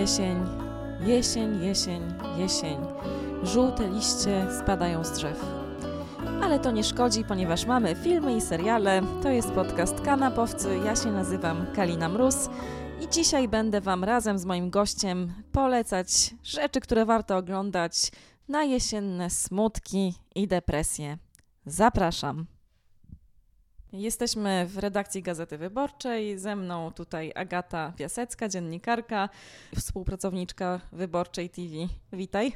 Jesień, jesień, jesień, jesień. Żółte liście spadają z drzew. Ale to nie szkodzi, ponieważ mamy filmy i seriale. To jest podcast Kanapowcy. Ja się nazywam Kalina Mróz i dzisiaj będę Wam razem z moim gościem polecać rzeczy, które warto oglądać na jesienne smutki i depresje. Zapraszam. Jesteśmy w redakcji Gazety Wyborczej. Ze mną tutaj Agata Piasecka, dziennikarka, współpracowniczka Wyborczej TV. Witaj.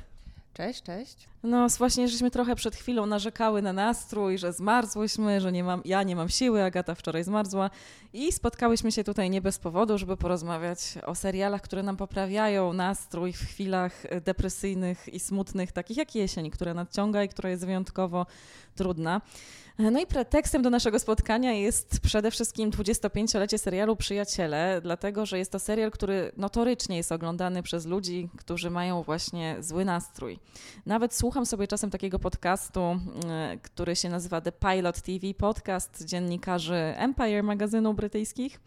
Cześć, cześć. No właśnie, żeśmy trochę przed chwilą narzekały na nastrój, że zmarzłyśmy, że nie mam, ja nie mam siły, Agata wczoraj zmarzła i spotkałyśmy się tutaj nie bez powodu, żeby porozmawiać o serialach, które nam poprawiają nastrój w chwilach depresyjnych i smutnych, takich jak jesień, która nadciąga i która jest wyjątkowo trudna. No i pretekstem do naszego spotkania jest przede wszystkim 25-lecie serialu Przyjaciele, dlatego że jest to serial, który notorycznie jest oglądany przez ludzi, którzy mają właśnie zły nastrój. Nawet słucham sobie czasem takiego podcastu, e, który się nazywa The Pilot TV Podcast dziennikarzy Empire magazynu brytyjskich.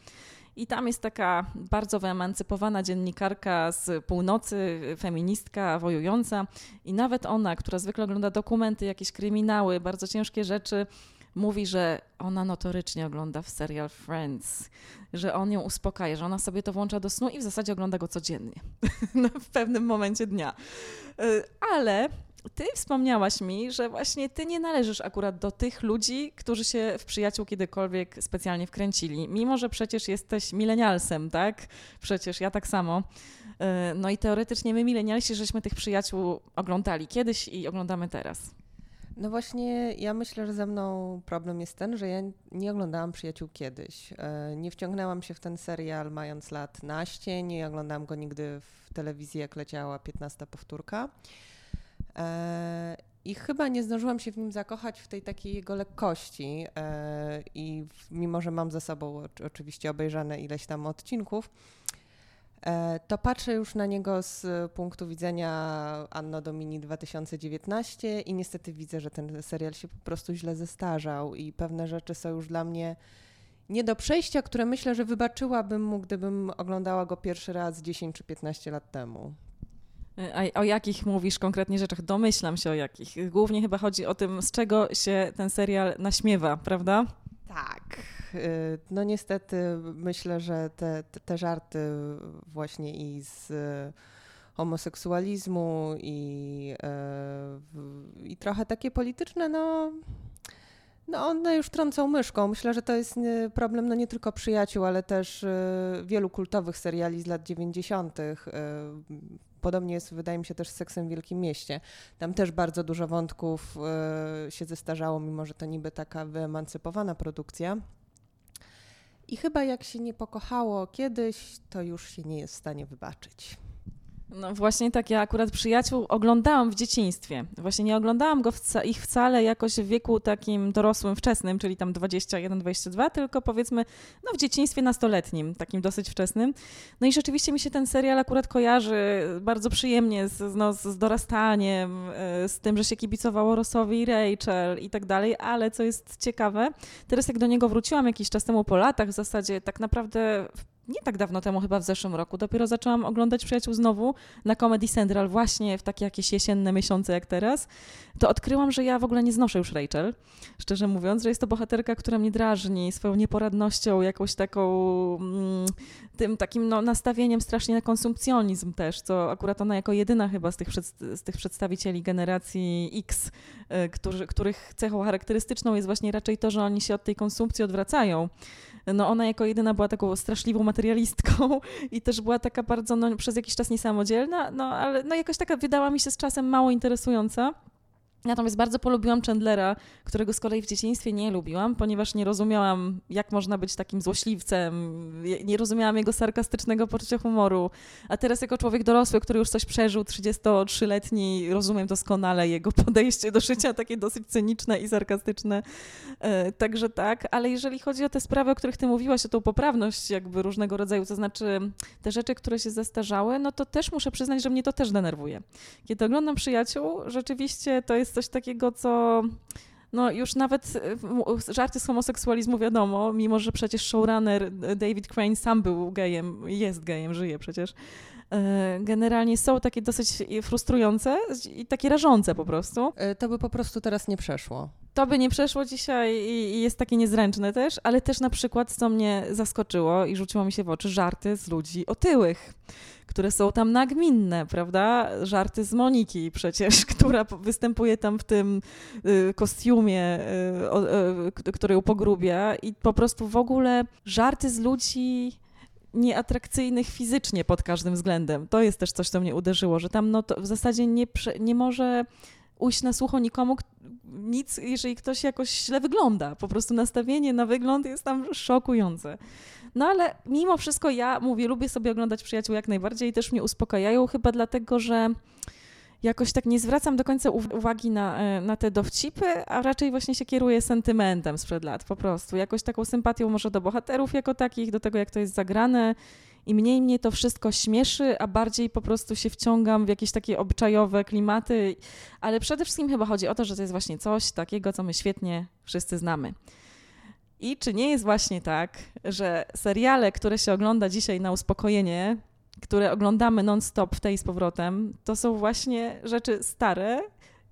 I tam jest taka bardzo wyemancypowana dziennikarka z północy, feministka, wojująca. I nawet ona, która zwykle ogląda dokumenty, jakieś kryminały, bardzo ciężkie rzeczy, mówi, że ona notorycznie ogląda w serial Friends, że on ją uspokaja, że ona sobie to włącza do snu i w zasadzie ogląda go codziennie, w pewnym momencie dnia. Y, ale ty wspomniałaś mi, że właśnie ty nie należysz akurat do tych ludzi, którzy się w przyjaciół kiedykolwiek specjalnie wkręcili. Mimo, że przecież jesteś milenialsem, tak? Przecież ja tak samo. E, no i teoretycznie my milenialsi, żeśmy tych przyjaciół oglądali kiedyś i oglądamy teraz. No właśnie, ja myślę, że ze mną problem jest ten, że ja nie oglądałam Przyjaciół kiedyś. E, nie wciągnęłam się w ten serial mając lat naście, nie oglądałam go nigdy w telewizji, jak leciała 15 powtórka. E, I chyba nie zdążyłam się w nim zakochać w tej takiej jego lekkości. E, I mimo, że mam ze sobą oczywiście obejrzane ileś tam odcinków, e, to patrzę już na niego z punktu widzenia Anno Domini 2019 i niestety widzę, że ten serial się po prostu źle zestarzał i pewne rzeczy są już dla mnie nie do przejścia, które myślę, że wybaczyłabym mu, gdybym oglądała go pierwszy raz 10 czy 15 lat temu. A o jakich mówisz konkretnie rzeczach? Domyślam się o jakich. Głównie chyba chodzi o tym, z czego się ten serial naśmiewa, prawda? Tak. Y, no niestety myślę, że te, te żarty właśnie i z homoseksualizmu i, y, i trochę takie polityczne, no no one już trącą myszką. Myślę, że to jest y, problem no nie tylko przyjaciół, ale też wielu kultowych seriali z lat 90 podobnie jest, wydaje mi się, też z Seksem w Wielkim Mieście. Tam też bardzo dużo wątków y, się zestarzało, mimo że to niby taka wyemancypowana produkcja. I chyba jak się nie pokochało kiedyś, to już się nie jest w stanie wybaczyć. No właśnie tak, ja akurat przyjaciół oglądałam w dzieciństwie. Właśnie nie oglądałam go wca ich wcale jakoś w wieku takim dorosłym, wczesnym, czyli tam 21-22, tylko powiedzmy no w dzieciństwie nastoletnim, takim dosyć wczesnym. No i rzeczywiście mi się ten serial akurat kojarzy bardzo przyjemnie z, no, z dorastaniem, e, z tym, że się kibicowało Rossowi i Rachel i tak dalej, ale co jest ciekawe, teraz jak do niego wróciłam jakiś czas temu po latach, w zasadzie tak naprawdę nie tak dawno temu, chyba w zeszłym roku, dopiero zaczęłam oglądać Przyjaciół znowu na Comedy Central właśnie w takie jakieś jesienne miesiące jak teraz, to odkryłam, że ja w ogóle nie znoszę już Rachel, szczerze mówiąc, że jest to bohaterka, która mnie drażni swoją nieporadnością, jakąś taką mm, tym takim no, nastawieniem strasznie na konsumpcjonizm też, co akurat ona jako jedyna chyba z tych, przed, z tych przedstawicieli generacji X, y, którzy, których cechą charakterystyczną jest właśnie raczej to, że oni się od tej konsumpcji odwracają no ona jako jedyna była taką straszliwą materialistką i też była taka bardzo, no, przez jakiś czas niesamodzielna, no ale no, jakoś taka wydała mi się z czasem mało interesująca. Natomiast bardzo polubiłam Chandlera, którego z kolei w dzieciństwie nie lubiłam, ponieważ nie rozumiałam, jak można być takim złośliwcem, nie rozumiałam jego sarkastycznego poczucia humoru. A teraz, jako człowiek dorosły, który już coś przeżył, 33-letni, rozumiem doskonale jego podejście do życia, takie dosyć cyniczne i sarkastyczne. E, także tak, ale jeżeli chodzi o te sprawy, o których ty mówiłaś, o tą poprawność jakby różnego rodzaju, to znaczy te rzeczy, które się zestarzały, no to też muszę przyznać, że mnie to też denerwuje. Kiedy oglądam przyjaciół, rzeczywiście to jest coś takiego, co no już nawet e, żarty z homoseksualizmu wiadomo, mimo że przecież showrunner David Crane sam był gejem, jest gejem, żyje przecież, e, generalnie są takie dosyć frustrujące i takie rażące po prostu. E, to by po prostu teraz nie przeszło. To by nie przeszło dzisiaj i jest takie niezręczne też, ale też na przykład, co mnie zaskoczyło i rzuciło mi się w oczy, żarty z ludzi otyłych które są tam nagminne, prawda? Żarty z Moniki przecież, która występuje tam w tym y, kostiumie, y, który ją pogrubia i po prostu w ogóle żarty z ludzi nieatrakcyjnych fizycznie pod każdym względem. To jest też coś, co mnie uderzyło, że tam no, w zasadzie nie, nie może ujść na słucho nikomu nic, jeżeli ktoś jakoś źle wygląda. Po prostu nastawienie na wygląd jest tam szokujące. No ale mimo wszystko ja mówię, lubię sobie oglądać przyjaciół jak najbardziej i też mnie uspokajają, chyba dlatego, że jakoś tak nie zwracam do końca uwagi na, e, na te dowcipy, a raczej właśnie się kieruję sentymentem sprzed lat po prostu. Jakoś taką sympatią może do bohaterów jako takich, do tego jak to jest zagrane i mniej mnie to wszystko śmieszy, a bardziej po prostu się wciągam w jakieś takie obczajowe klimaty, ale przede wszystkim chyba chodzi o to, że to jest właśnie coś takiego, co my świetnie wszyscy znamy. I czy nie jest właśnie tak, że seriale, które się ogląda dzisiaj na uspokojenie, które oglądamy non-stop w tej z powrotem, to są właśnie rzeczy stare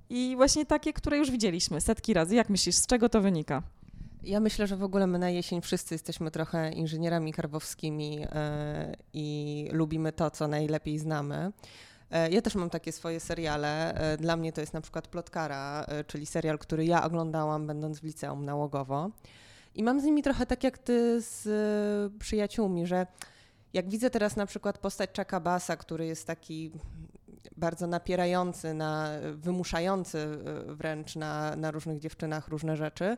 i właśnie takie, które już widzieliśmy setki razy. Jak myślisz, z czego to wynika? Ja myślę, że w ogóle my na jesień wszyscy jesteśmy trochę inżynierami karwowskimi yy, i lubimy to, co najlepiej znamy. E, ja też mam takie swoje seriale. E, dla mnie to jest na przykład Plotkara, czyli serial, który ja oglądałam będąc w liceum nałogowo. I mam z nimi trochę tak jak ty z y, przyjaciółmi, że jak widzę teraz na przykład postać Chucka Bassa, który jest taki bardzo napierający, na, wymuszający y, wręcz na, na różnych dziewczynach różne rzeczy,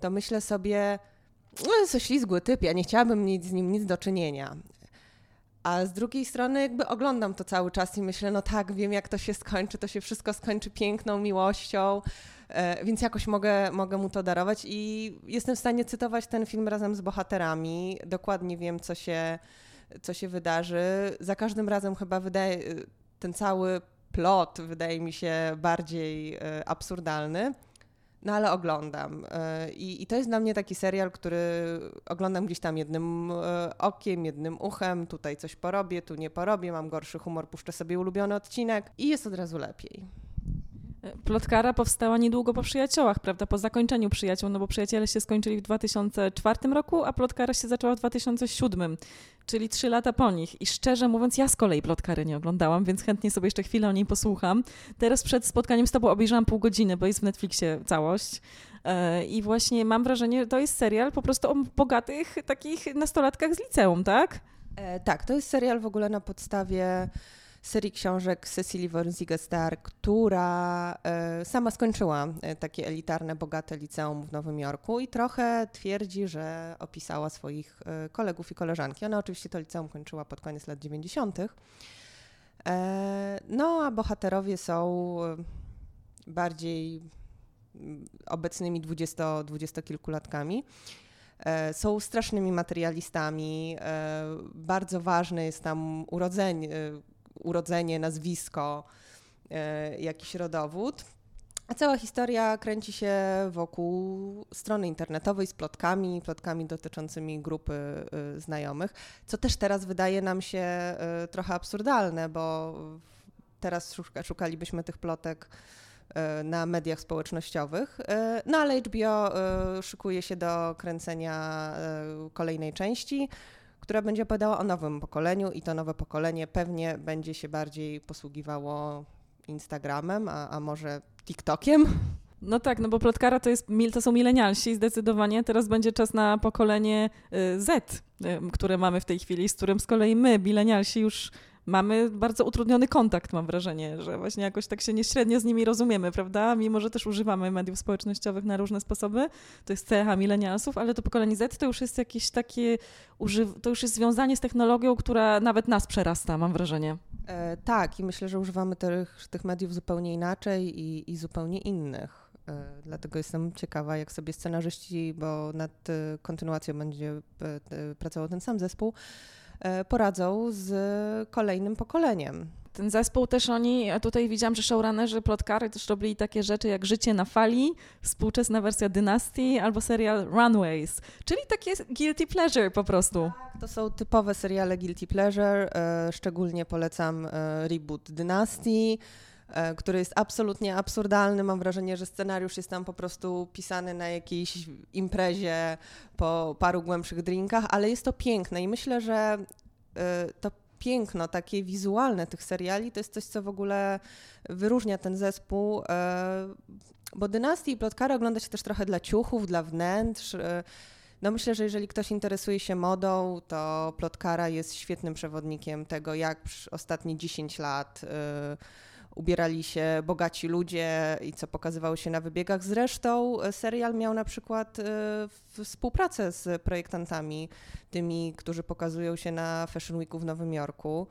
to myślę sobie, no jest to ślizgły typ, ja nie chciałabym mieć z nim nic do czynienia. A z drugiej strony jakby oglądam to cały czas i myślę, no tak, wiem jak to się skończy, to się wszystko skończy piękną miłością, E, więc jakoś mogę, mogę mu to darować i jestem w stanie cytować ten film razem z bohaterami. Dokładnie wiem, co się, co się wydarzy. Za każdym razem chyba wydaje, ten cały plot wydaje mi się bardziej e, absurdalny. No ale oglądam. E, I, I, to jest dla mnie taki serial, który oglądam gdzieś tam jednym okiem, jednym uchem. Tutaj coś porobię, tu nie porobię, mam gorszy humor, puszczę sobie ulubiony odcinek i jest od razu lepiej. Plotkara powstała niedługo po przyjaciołach, prawda? Po zakończeniu przyjaciół, no bo przyjaciele się skończyli w 2004 roku, a plotkara się zaczęła w 2007, czyli trzy lata po nich. I szczerze mówiąc, ja z kolei plotkary nie oglądałam, więc chętnie sobie jeszcze chwilę o niej posłucham. Teraz przed spotkaniem z tobą obejrzałam pół godziny, bo jest w Netflixie całość. E, I właśnie mam wrażenie, że to jest serial po prostu o bogatych takich nastolatkach z liceum, tak? E, tak, to jest serial w ogóle na podstawie serii książek Cecily Worzigestar, która e, sama skończyła e, takie elitarne, bogate liceum w Nowym Jorku i trochę twierdzi, że opisała swoich e, kolegów i koleżanki. Ona oczywiście to liceum kończyła pod koniec lat 90. No a bohaterowie są bardziej mm, obecnymi dwudziesto, dwudziestokilkulatkami. Są strasznymi materialistami. Bardzo ważne jest tam urodzenie, urodzenie, nazwisko, e, jakiś rodowód. A cała historia kręci się wokół strony internetowej z plotkami, plotkami dotyczącymi grupy e, znajomych, co też teraz wydaje nam się e, trochę absurdalne, bo teraz szukalibyśmy tych plotek na mediach społecznościowych. No ale HBO szykuje się do kręcenia kolejnej części która będzie opowiadała o nowym pokoleniu i to nowe pokolenie pewnie będzie się bardziej posługiwało Instagramem, a, a może TikTokiem. No tak, no bo plotkara to, jest, to są milenialsi zdecydowanie. Teraz będzie czas na pokolenie y, Z, y, które mamy w tej chwili, z którym z kolei my, milenialsi, już mamy bardzo utrudniony kontakt, mam wrażenie, że właśnie jakoś tak się nieśrednio z nimi rozumiemy, prawda? Mimo, że też używamy mediów społecznościowych na różne sposoby, to jest cecha milenialsów, ale to pokolenie Z to już jest jakieś takie, to już jest związanie z technologią, która nawet nas przerasta, mam wrażenie. E, tak, i myślę, że używamy tych, tych mediów zupełnie inaczej i, i zupełnie innych. E, dlatego jestem ciekawa, jak sobie scenarzyści, bo nad e, kontynuacją będzie pracował ten sam zespół, E, poradzą z kolejnym pokoleniem. ten zespół też oni, tutaj widziałam, że showrunnerzy, plotkary też robili takie rzeczy jak Życie na fali, współczesna wersja Dynastii albo serial Runways, czyli takie guilty pleasure po prostu. Tak, to są typowe seriale guilty pleasure, e, szczególnie polecam e, reboot Dynastii, e, który jest absolutnie absurdalny. Mam wrażenie, że scenariusz jest tam po prostu pisany na jakiejś imprezie po paru głębszych drinkach, ale jest to piękne i myślę, że to piękno takie wizualne tych seriali to jest coś, co w ogóle wyróżnia ten zespół. E, bo Dynastii i Plotkary ogląda się też trochę dla ciuchów, dla wnętrz. E, no myślę, że jeżeli ktoś interesuje się modą, to Plotkara jest świetnym przewodnikiem tego, jak przez ostatnie 10 lat e, ubierali się bogaci ludzie i co pokazywało się na wybiegach. Zresztą e, serial miał na przykład e, współpracę z projektantami, tymi, którzy pokazują się na Fashion Weeku w Nowym Jorku.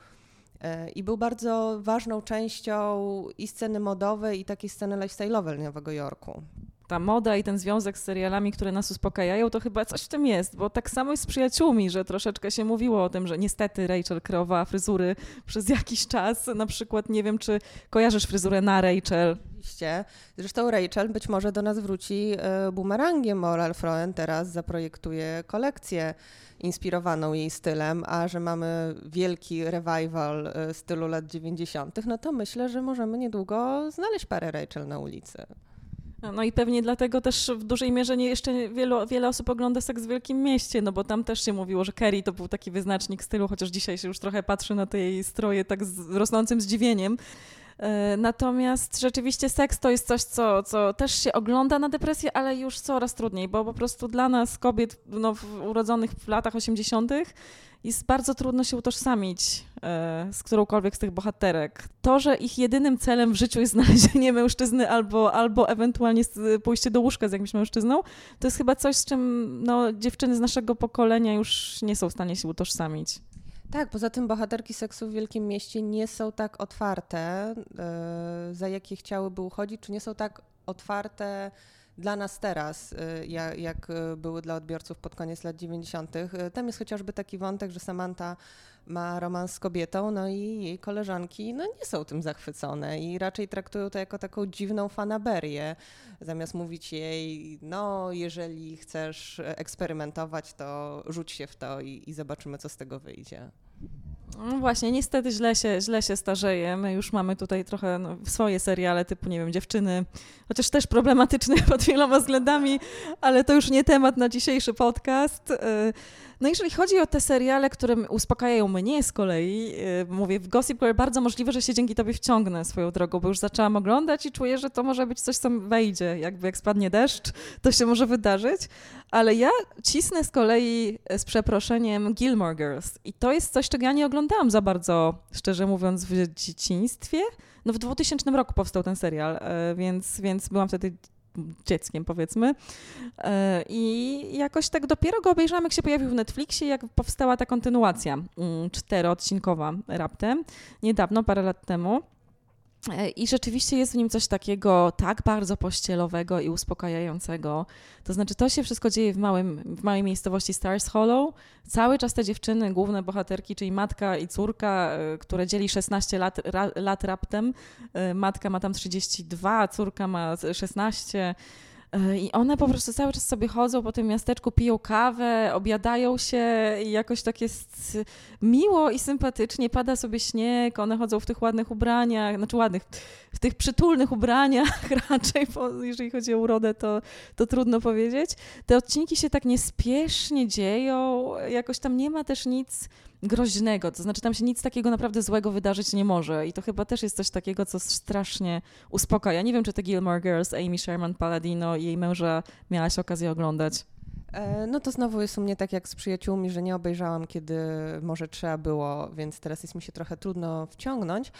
E, I był bardzo ważną częścią i sceny modowej, i takiej sceny lifestyle'owej Nowego Jorku ta moda i ten związek z serialami, które nas uspokajają, to chyba coś w tym jest, bo tak samo jest z przyjaciółmi, że troszeczkę się mówiło o tym, że niestety Rachel kreowała fryzury przez jakiś czas. Na przykład nie wiem, czy kojarzysz fryzurę na Rachel. Oczywiście. Zresztą Rachel być może do nas wróci e, bumerangiem, bo Ralph Lauren teraz zaprojektuje kolekcję inspirowaną jej stylem, a że mamy wielki revival e, stylu lat 90., no to myślę, że możemy niedługo znaleźć parę Rachel na ulicy. No i pewnie dlatego też w dużej mierze nie jeszcze wielu, wiele osób ogląda Seks w Wielkim Mieście, no bo tam też się mówiło, że Kerry to był taki wyznacznik stylu, chociaż dzisiaj się już trochę patrzy na te jej stroje tak z rosnącym zdziwieniem. E, natomiast rzeczywiście seks to jest coś, co, co też się ogląda na depresję, ale już coraz trudniej, bo po prostu dla nas, kobiet no, urodzonych w latach 80., jest bardzo trudno się utożsamić e, z którąkolwiek z tych bohaterek. To, że ich jedynym celem w życiu jest znalezienie mężczyzny albo, albo ewentualnie pójście do łóżka z jakimś mężczyzną, to jest chyba coś, z czym no, dziewczyny z naszego pokolenia już nie są w stanie się utożsamić. Tak, poza tym bohaterki seksu w Wielkim Mieście nie są tak otwarte, yy, za jakie chciałyby uchodzić, czy nie są tak otwarte dla nas teraz, y, jak, jak y, były dla odbiorców pod koniec lat 90. Y, tam jest chociażby taki wątek, że Samantha ma romans z kobietą, no i jej koleżanki no, nie są tym zachwycone i raczej traktują to jako taką dziwną fanaberię, zamiast mówić jej, no jeżeli chcesz eksperymentować, to rzuć się w to i, i zobaczymy, co z tego wyjdzie. No właśnie, niestety źle się, źle się starzeje. My już mamy tutaj trochę no, swoje seriale typu, nie wiem, dziewczyny, chociaż też problematyczne pod wieloma względami, ale to już nie temat na dzisiejszy podcast. No jeżeli chodzi o te seriale, które uspokajają mnie z kolei, y, mówię, w Gossip Girl bardzo możliwe, że się dzięki tobie wciągnę swoją drogą, bo już zaczęłam oglądać i czuję, że to może być coś, co wejdzie. Jakby jak spadnie deszcz, to się może wydarzyć. Ale ja cisnę z kolei y, z przeproszeniem Gilmore Girls i to jest coś, czego ja nie oglądałam za bardzo, szczerze mówiąc, w dzieciństwie. No w 2000 roku powstał ten serial, y, więc, więc byłam wtedy dzieckiem, powiedzmy. E, I jakoś tak dopiero go obejrzałam, jak się pojawił w Netflixie, jak powstała ta kontynuacja mm, czteroodcinkowa raptem, niedawno, parę lat temu. E, I rzeczywiście jest w nim coś takiego tak bardzo pościelowego i uspokajającego. To znaczy, to się wszystko dzieje w, małym, w małej miejscowości Stars Hollow. Cały czas te dziewczyny, główne bohaterki, czyli matka i córka, e, które dzieli 16 lat, ra, lat raptem. E, matka ma tam 32, a córka ma 16 E, I one po prostu cały czas sobie chodzą po tym miasteczku, piją kawę, obiadają się i jakoś tak jest miło i sympatycznie. Pada sobie śnieg, one chodzą w tych ładnych ubraniach, znaczy ładnych, w tych przytulnych ubraniach raczej, bo jeżeli chodzi o urodę, to, to trudno powiedzieć. Te odcinki się tak niespiesznie dzieją, jakoś tam nie ma też nic groźnego, to znaczy tam się nic takiego naprawdę złego wydarzyć nie może i to chyba też jest coś takiego, co strasznie uspokaja. Nie wiem, czy te Gilmore Girls, Amy Sherman Palladino i jej męża miałaś okazję oglądać. E, no to znowu jest u mnie tak jak z przyjaciółmi, że nie obejrzałam, kiedy może trzeba było, więc teraz jest mi się trochę trudno wciągnąć,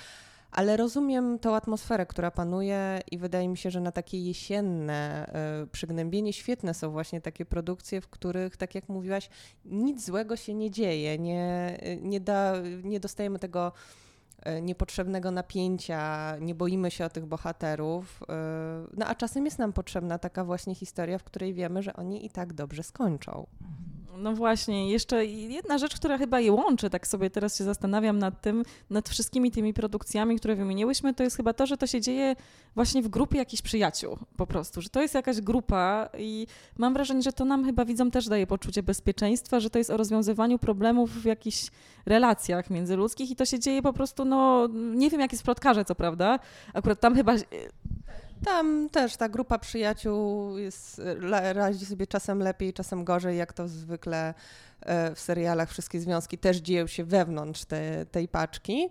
ale rozumiem tą atmosferę, która panuje i wydaje mi się, że na takie jesienne y, przygnębienie świetne są właśnie takie produkcje, w których, tak jak mówiłaś, nic złego się nie dzieje, nie, nie, da, nie dostajemy tego e, niepotrzebnego napięcia, nie boimy się o tych bohaterów. No a czasem jest nam potrzebna taka właśnie historia, w której wiemy, że oni i tak dobrze skończą. No właśnie, jeszcze jedna rzecz, która chyba je łączy, tak sobie teraz się zastanawiam nad tym, nad wszystkimi tymi produkcjami, które wymieniłyśmy, to jest chyba to, że to się dzieje właśnie w grupie jakichś przyjaciół po prostu, że to jest jakaś grupa i mam wrażenie, że to nam chyba widzom też daje poczucie bezpieczeństwa, że to jest o rozwiązywaniu problemów w jakichś relacjach międzyludzkich i to się dzieje po prostu, no nie wiem jak jest w plotkarze, co prawda, akurat tam chyba tam też ta grupa przyjaciół jest, radzi sobie czasem lepiej, czasem gorzej, jak to zwykle e, w serialach. Wszystkie związki też dzieją się wewnątrz te, tej paczki.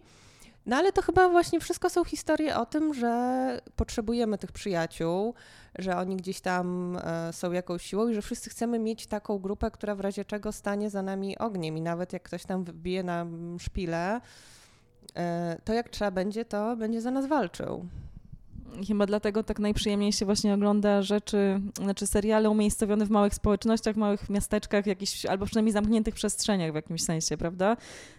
No ale to chyba właśnie wszystko są historie o tym, że potrzebujemy tych przyjaciół, że oni gdzieś tam e, są jakąś siłą i że wszyscy chcemy mieć taką grupę, która w razie czego stanie za nami ogniem. I nawet jak ktoś tam wbije na szpilę, e, to jak trzeba będzie, to będzie za nas walczył chyba dlatego tak najprzyjemniej się właśnie ogląda rzeczy, znaczy seriale umiejscowione w małych społecznościach, w małych miasteczkach, jakichś, albo przynajmniej zamkniętych przestrzeniach w jakimś sensie, prawda?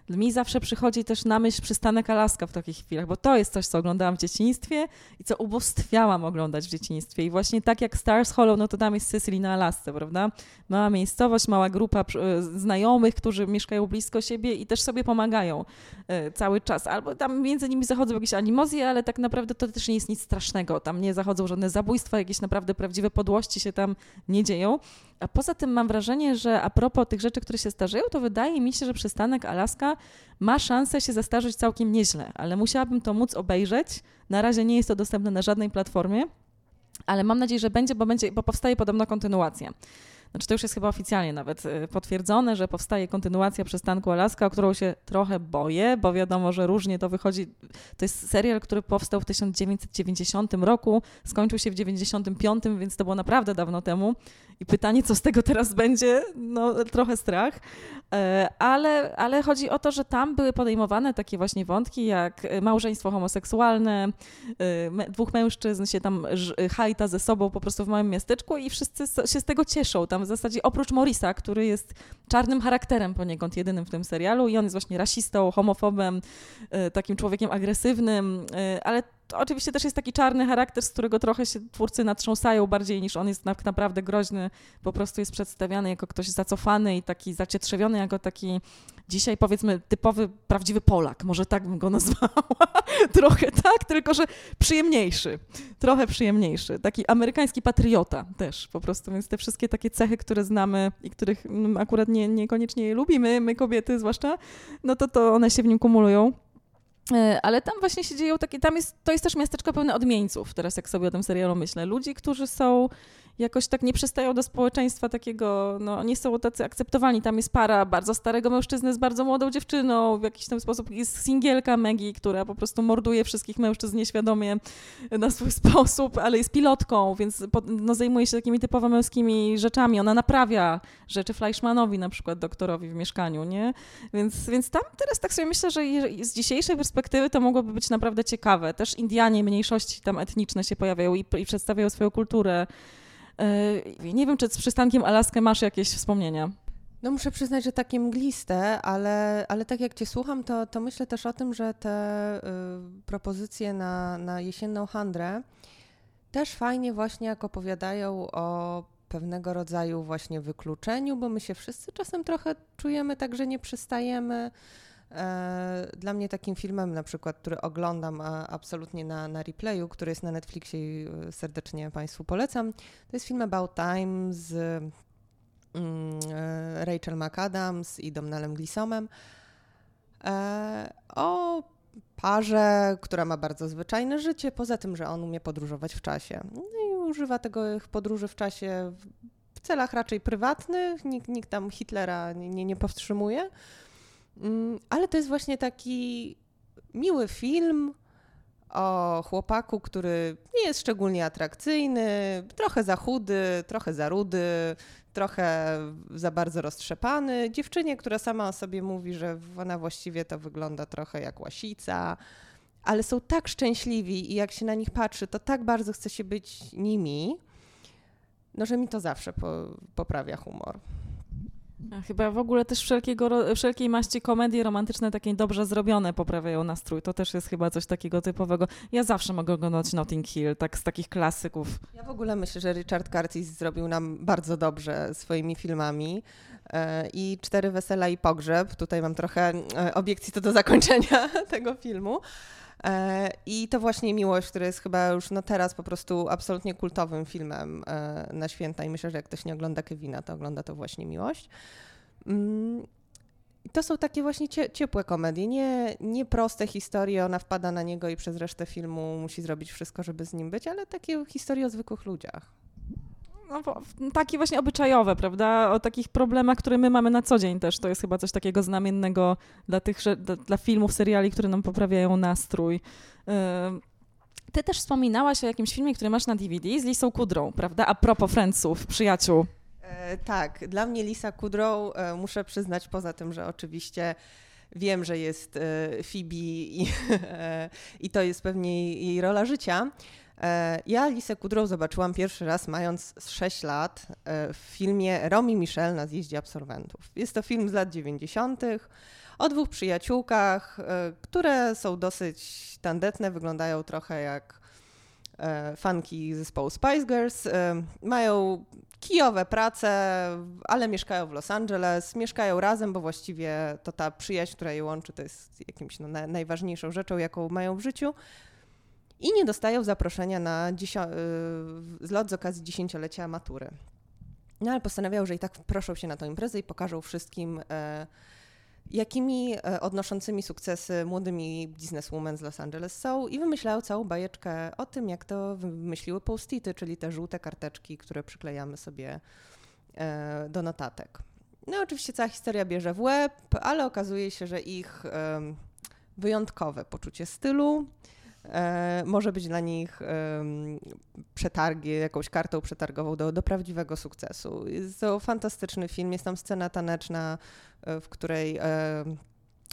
Mi zawsze przychodzi też na myśl przystanek Alaska w takich chwilach, bo to jest coś, co oglądałam w dzieciństwie i co ubóstwiałam oglądać w dzieciństwie. I właśnie tak jak Stars Hollow, no to tam jest Sicily na Alasce, prawda? Mała miejscowość, mała grupa e, znajomych, którzy mieszkają blisko siebie i też sobie pomagają e, cały czas. Albo tam między nimi zachodzą jakieś animozje, ale tak naprawdę to też nie jest nic strasznego. Tam nie zachodzą żadne zabójstwa, jakieś naprawdę prawdziwe podłości się tam nie dzieją. A poza tym mam wrażenie, że a propos tych rzeczy, które się starzeją, to wydaje mi się, że przystanek Alaska ma szansę się zastarzyć całkiem nieźle, ale musiałabym to móc obejrzeć. Na razie nie jest to dostępne na żadnej platformie, ale mam nadzieję, że będzie, bo, będzie, bo powstaje podobno kontynuacja. Znaczy to już jest chyba oficjalnie nawet y, potwierdzone, że powstaje kontynuacja przystanku Alaska, o którą się trochę boję, bo wiadomo, że różnie to wychodzi. To jest serial, który powstał w 1990 roku, skończył się w 1995, więc to było naprawdę dawno temu. I pytanie, co z tego teraz będzie, no trochę strach. E, ale, ale chodzi o to, że tam były podejmowane takie właśnie wątki jak małżeństwo homoseksualne, e, dwóch mężczyzn się tam hajta ze sobą po prostu w małym miasteczku i wszyscy się z tego cieszą. Tam w zasadzie oprócz Morisa, który jest czarnym charakterem poniekąd jedynym w tym serialu i on jest właśnie rasistą, homofobem, e, takim człowiekiem agresywnym, ale to oczywiście też jest taki czarny charakter, z którego trochę się twórcy natrząsają bardziej niż on jest tak naprawdę groźny. Po prostu jest przedstawiany jako ktoś zacofany i taki zacietrzewiony, jako taki dzisiaj powiedzmy typowy, prawdziwy Polak. Może tak bym go nazwała. trochę tak, tylko że przyjemniejszy. Trochę przyjemniejszy. Taki amerykański patriota też po prostu. Więc te wszystkie takie cechy, które znamy i których akurat nie, niekoniecznie lubimy, my kobiety zwłaszcza, no to to one się w nim kumulują. E, ale tam właśnie się dzieją takie, tam jest, to jest też miasteczko pełne odmieńców, teraz jak sobie o tym serialu myślę. Ludzi, którzy są jakoś tak nie przystają do społeczeństwa takiego, no nie są tacy akceptowani. Tam jest para bardzo starego mężczyzny z bardzo młodą dziewczyną, w jakiś tam sposób jest singielka Maggie, która po prostu morduje wszystkich mężczyzn nieświadomie na swój sposób, ale jest pilotką, więc no, zajmuje się takimi typowo męskimi rzeczami. Ona naprawia rzeczy Fleischmanowi na przykład, doktorowi w mieszkaniu, nie? Więc, więc tam teraz tak sobie myślę, że z dzisiejszej perspektywy to mogłoby być naprawdę ciekawe. Też Indianie, mniejszości tam etniczne się pojawiają i, i przedstawiają swoją kulturę. Yy, nie wiem, czy z przystankiem Alaskę masz jakieś wspomnienia? No muszę przyznać, że takie mgliste, ale, ale tak jak cię słucham, to, to myślę też o tym, że te y, propozycje na, na jesienną handrę też fajnie właśnie jak opowiadają o pewnego rodzaju właśnie wykluczeniu, bo my się wszyscy czasem trochę czujemy tak, że nie przystajemy dla mnie takim filmem na przykład, który oglądam absolutnie na, na replayu, który jest na Netflixie i e, serdecznie Państwu polecam, to jest film About Time z mm, e, Rachel McAdams i Domnalem Glisomem o parze, która ma bardzo zwyczajne życie, poza tym, że on umie podróżować w czasie. No i używa tego podróży w czasie w celach raczej prywatnych, nikt, nikt tam Hitlera nie, nie powstrzymuje. Mm, ale to jest właśnie taki miły film o chłopaku, który nie jest szczególnie atrakcyjny, trochę za chudy, trochę za rudy, trochę za bardzo roztrzepany. Dziewczynie, która sama o sobie mówi, że ona właściwie to wygląda trochę jak łasica, ale są tak szczęśliwi i jak się na nich patrzy, to tak bardzo chce się być nimi, no że mi to zawsze po, poprawia humor. Chyba w ogóle też wszelkiego, wszelkiej maści komedie romantyczne, takie dobrze zrobione, poprawiają nastrój. To też jest chyba coś takiego typowego. Ja zawsze mogę oglądać Notting Hill, tak z takich klasyków. Ja w ogóle myślę, że Richard Curtis zrobił nam bardzo dobrze swoimi filmami. E, I Cztery Wesela i Pogrzeb. Tutaj mam trochę e, obiekcji to do zakończenia tego filmu. E, I to właśnie Miłość, który jest chyba już no teraz po prostu absolutnie kultowym filmem na święta. I myślę, że jak ktoś nie ogląda Kevina, to ogląda to właśnie Miłość. Mm, to są takie właśnie ciepłe komedie, nie, nie proste historie, ona wpada na niego i przez resztę filmu musi zrobić wszystko, żeby z nim być, ale takie historie o zwykłych ludziach no, takie właśnie obyczajowe, prawda? O takich problemach, które my mamy na co dzień też. To jest chyba coś takiego znamiennego dla tych, dla, filmów, seriali, które nam poprawiają nastrój. Ty też wspominałaś o jakimś filmie, który masz na DVD z Lisą Kudrą, prawda? A propos Friendsów, przyjaciół. E, tak, dla mnie Lisa Kudrow, e, muszę przyznać, poza tym, że oczywiście wiem, że jest e, Phoebe i, i to jest pewnie jej rola życia, ja Lisę Kudrow zobaczyłam pierwszy raz mając 6 lat e, w filmie Romi Michel na zjeździe absolwentów. Jest to film z lat 90. o dwóch przyjaciółkach, e, które są dosyć tandetne, wyglądają trochę jak fanki zespołu Spice Girls. Mają kijowe prace, ale mieszkają w Los Angeles. Mieszkają razem, bo właściwie to ta przyjaźń, która je łączy, to jest jakimś no, najważniejszą rzeczą, jaką mają w życiu i nie dostają zaproszenia na y, zlot z okazji dziesięciolecia matury. No ale postanawiają, że i tak proszą się na tę imprezę i pokażą wszystkim, e, jakimi e, odnoszącymi sukcesy młodymi bizneswomen z Los Angeles są i wymyślają całą bajeczkę o tym, jak to wymyśliły post-ity, czyli te żółte karteczki, które przyklejamy sobie e, do notatek. No oczywiście cała historia bierze w łeb, ale okazuje się, że ich wyjątkowe poczucie stylu, e, może być dla nich e, przetargi, jakąś kartą przetargową do, do prawdziwego sukcesu. Jest to fantastyczny film, jest tam scena taneczna, e, w której e,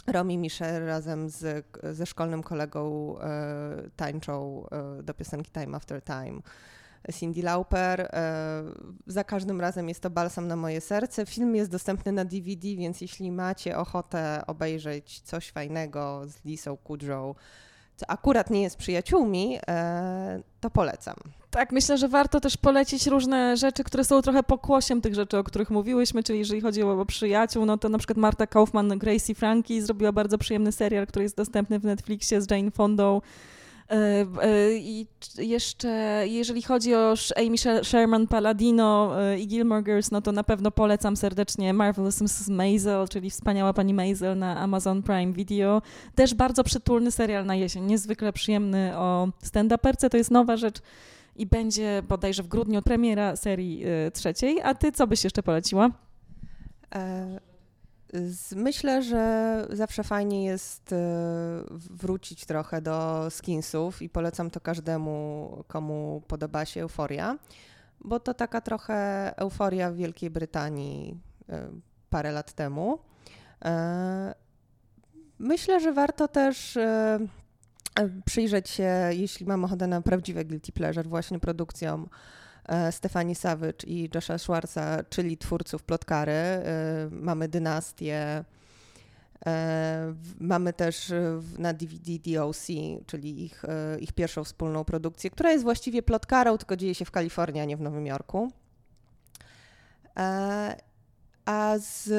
Romi Michel razem z, ze szkolnym kolegą e, tańczą e, do piosenki Time After Time. Cindy Lauper. E, za każdym razem jest to balsam na moje serce. Film jest dostępny na DVD, więc jeśli macie ochotę obejrzeć coś fajnego z Lisą Kudrow, co akurat nie jest przyjaciółmi, e, to polecam. Tak, myślę, że warto też polecić różne rzeczy, które są trochę pokłosiem tych rzeczy, o których mówiłyśmy, czyli jeżeli chodzi o, przyjaciół, no to na przykład Marta Kaufman, Gracie Frankie zrobiła bardzo przyjemny serial, który jest dostępny w Netflixie z Jane Fondą. E, e, I jeszcze, jeżeli chodzi o Amy Sherman Paladino i Gilmore Girls, no to na pewno polecam serdecznie Marvelous Mrs. Maisel, czyli wspaniała pani Maisel na Amazon Prime Video. Też bardzo przytulny serial na jesień, niezwykle przyjemny o stand-uperce, to jest nowa rzecz i będzie bodajże w grudniu premiera serii e, trzeciej. A ty co byś jeszcze poleciła? E Myślę, że zawsze fajnie jest e, wrócić trochę do skinsów i polecam to każdemu, komu podoba się euforia, bo to taka trochę euforia w Wielkiej Brytanii e, parę lat temu. E, myślę, że warto też przyjrzeć się, jeśli mam ochotę na prawdziwe guilty pleasure, właśnie produkcjom Stefani Savage i Josha Schwarza, czyli twórców Plotkary. E, mamy Dynastię. E, mamy też na DVD DOC, czyli ich, ich pierwszą wspólną produkcję, która jest właściwie plotkarą, tylko dzieje się w Kalifornii, a nie w Nowym Jorku. A z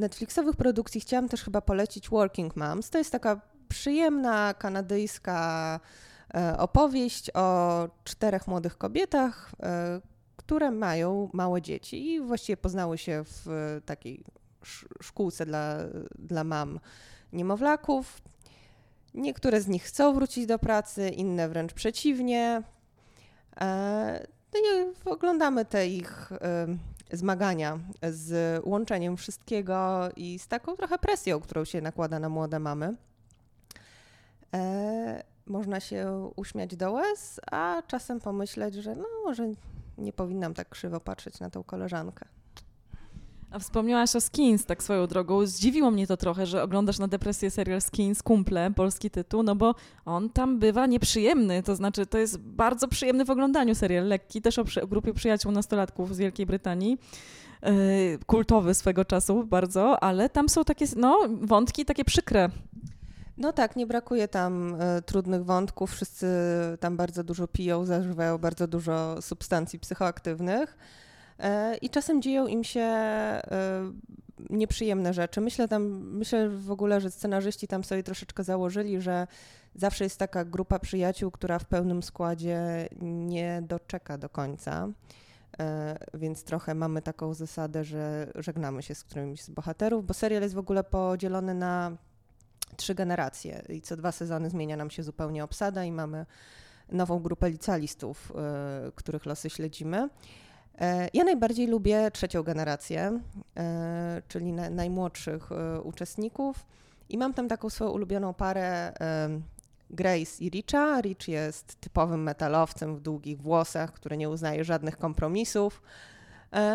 Netflixowych produkcji chciałam też chyba polecić Working Moms. To jest taka przyjemna kanadyjska E, opowieść o czterech młodych kobietach, e, które mają małe dzieci i właściwie poznały się w takiej szkółce dla, dla mam niemowlaków. Niektóre z nich chcą wrócić do pracy, inne wręcz przeciwnie. E, no i oglądamy te ich zmagania z łączeniem wszystkiego i z taką trochę presją, którą się nakłada na młode mamy można się uśmiać do łez, a czasem pomyśleć, że no może nie powinnam tak krzywo patrzeć na tą koleżankę. A wspomniałaś o Skins tak swoją drogą. Zdziwiło mnie to trochę, że oglądasz na depresję serial Skins, Kumple, polski tytuł, no bo on tam bywa nieprzyjemny, to znaczy to jest bardzo przyjemny w oglądaniu serial, lekki, też o, przy, o grupie przyjaciół nastolatków z Wielkiej Brytanii. kultowy swego czasu bardzo, ale tam są takie no, wątki takie przykre. No tak, nie brakuje tam e, trudnych wątków. Wszyscy tam bardzo dużo piją, zażywają bardzo dużo substancji psychoaktywnych. E, I czasem dzieją im się e, nieprzyjemne rzeczy. Myślę tam, myślę w ogóle, że scenarzyści tam sobie troszeczkę założyli, że zawsze jest taka grupa przyjaciół, która w pełnym składzie nie doczeka do końca. Więc trochę mamy taką zasadę, że żegnamy się z którymś z bohaterów, bo serial jest w ogóle podzielony na trzy generacje i co dwa sezony zmienia nam się zupełnie obsada i mamy nową grupę licealistów, y, których losy śledzimy. E, ja najbardziej lubię trzecią generację, e, czyli na, najmłodszych e, uczestników i mam tam taką swoją ulubioną parę Grace i Richa. Rich jest typowym metalowcem w długich włosach, który nie uznaje żadnych kompromisów.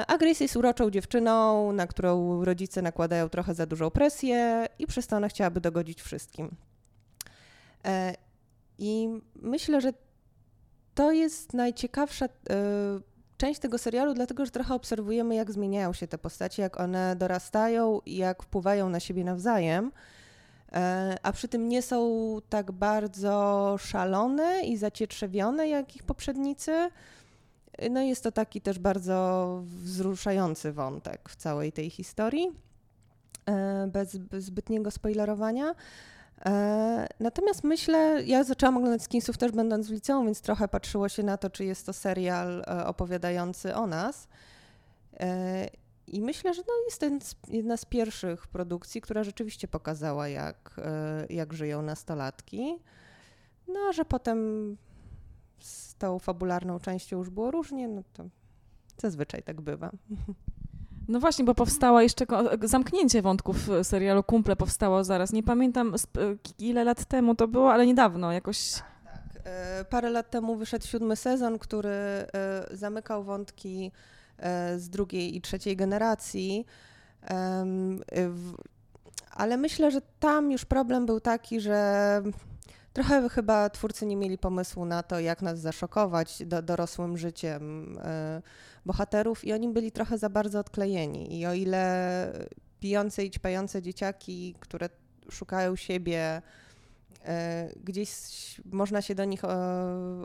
A Grace jest uroczą dziewczyną, na którą rodzice nakładają trochę za dużą presję i przez to ona chciałaby dogodzić wszystkim. I myślę, że to jest najciekawsza część tego serialu, dlatego że trochę obserwujemy, jak zmieniają się te postacie, jak one dorastają i jak wpływają na siebie nawzajem. E, a przy tym nie są tak bardzo szalone i zacietrzewione jak ich poprzednicy. No jest to taki też bardzo wzruszający wątek w całej tej historii, e, bez, zbytniego spoilerowania. E, natomiast myślę, ja zaczęłam oglądać Skinsów też będąc w liceum, więc trochę patrzyło się na to, czy jest to serial e, opowiadający o nas. I myślę, że no jest to jedna z pierwszych produkcji, która rzeczywiście pokazała, jak, jak żyją nastolatki. No, że potem z tą fabularną częścią już było różnie, no to zazwyczaj tak bywa. No właśnie, bo powstała jeszcze zamknięcie wątków serialu Kumple powstało zaraz. Nie pamiętam ile lat temu to było, ale niedawno jakoś. Tak, tak. E, parę lat temu wyszedł siódmy sezon, który e, zamykał wątki e, z drugiej i trzeciej generacji. Ale myślę, że tam już problem był taki, że trochę chyba twórcy nie mieli pomysłu na to, jak nas zaszokować do, dorosłym życiem bohaterów i oni byli trochę za bardzo odklejeni. I o ile pijące i ćpające dzieciaki, które szukają siebie, e, gdzieś można się do nich e,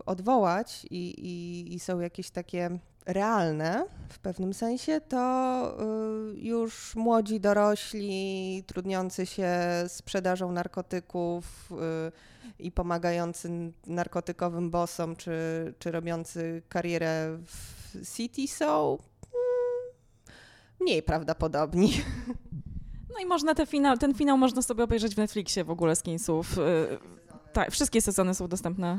odwołać i, i, i są jakieś takie realne w pewnym sensie, to e, już młodzi dorośli, trudniący się sprzedażą narkotyków i pomagający narkotykowym bosom, czy, czy robiący karierę w City są mm, mniej prawdopodobni. No i można te ten finał można sobie obejrzeć w Netflixie w ogóle Skinsów. Y, tak, wszystkie sezony są dostępne.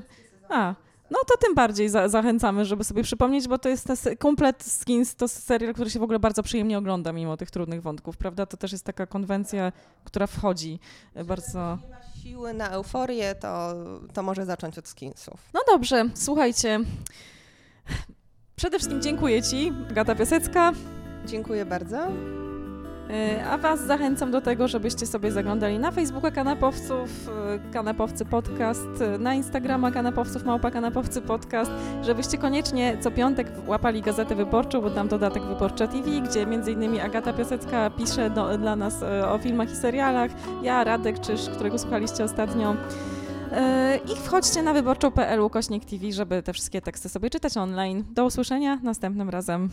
A, no to tym bardziej za, zachęcamy, żeby sobie przypomnieć, bo to jest komplet Skins, to serial, który się w ogóle bardzo przyjemnie ogląda mimo tych trudnych wątków, prawda? To też jest taka konwencja, która wchodzi bardzo... siły na euforię, to, to może zacząć od Skinsów. No dobrze, słuchajcie. Przede wszystkim dziękuję Ci, Gata Piasecka. Dziękuję bardzo. E, a Was zachęcam do tego, żebyście sobie zaglądali na Facebooka Kanapowców, e, Kanapowcy Podcast, e, na Instagrama Kanapowców, Małpa Kanapowcy Podcast, żebyście koniecznie co piątek łapali Gazetę Wyborczą, bo tam dodatek Wyborcza TV, gdzie m.in. Agata Piasecka pisze do, dla nas o filmach i serialach, ja, Radek Czyż, którego słuchaliście ostatnio. I wchodźcie na wyborczą.pl kośnik TV, żeby te wszystkie teksty sobie czytać online. Do usłyszenia następnym razem.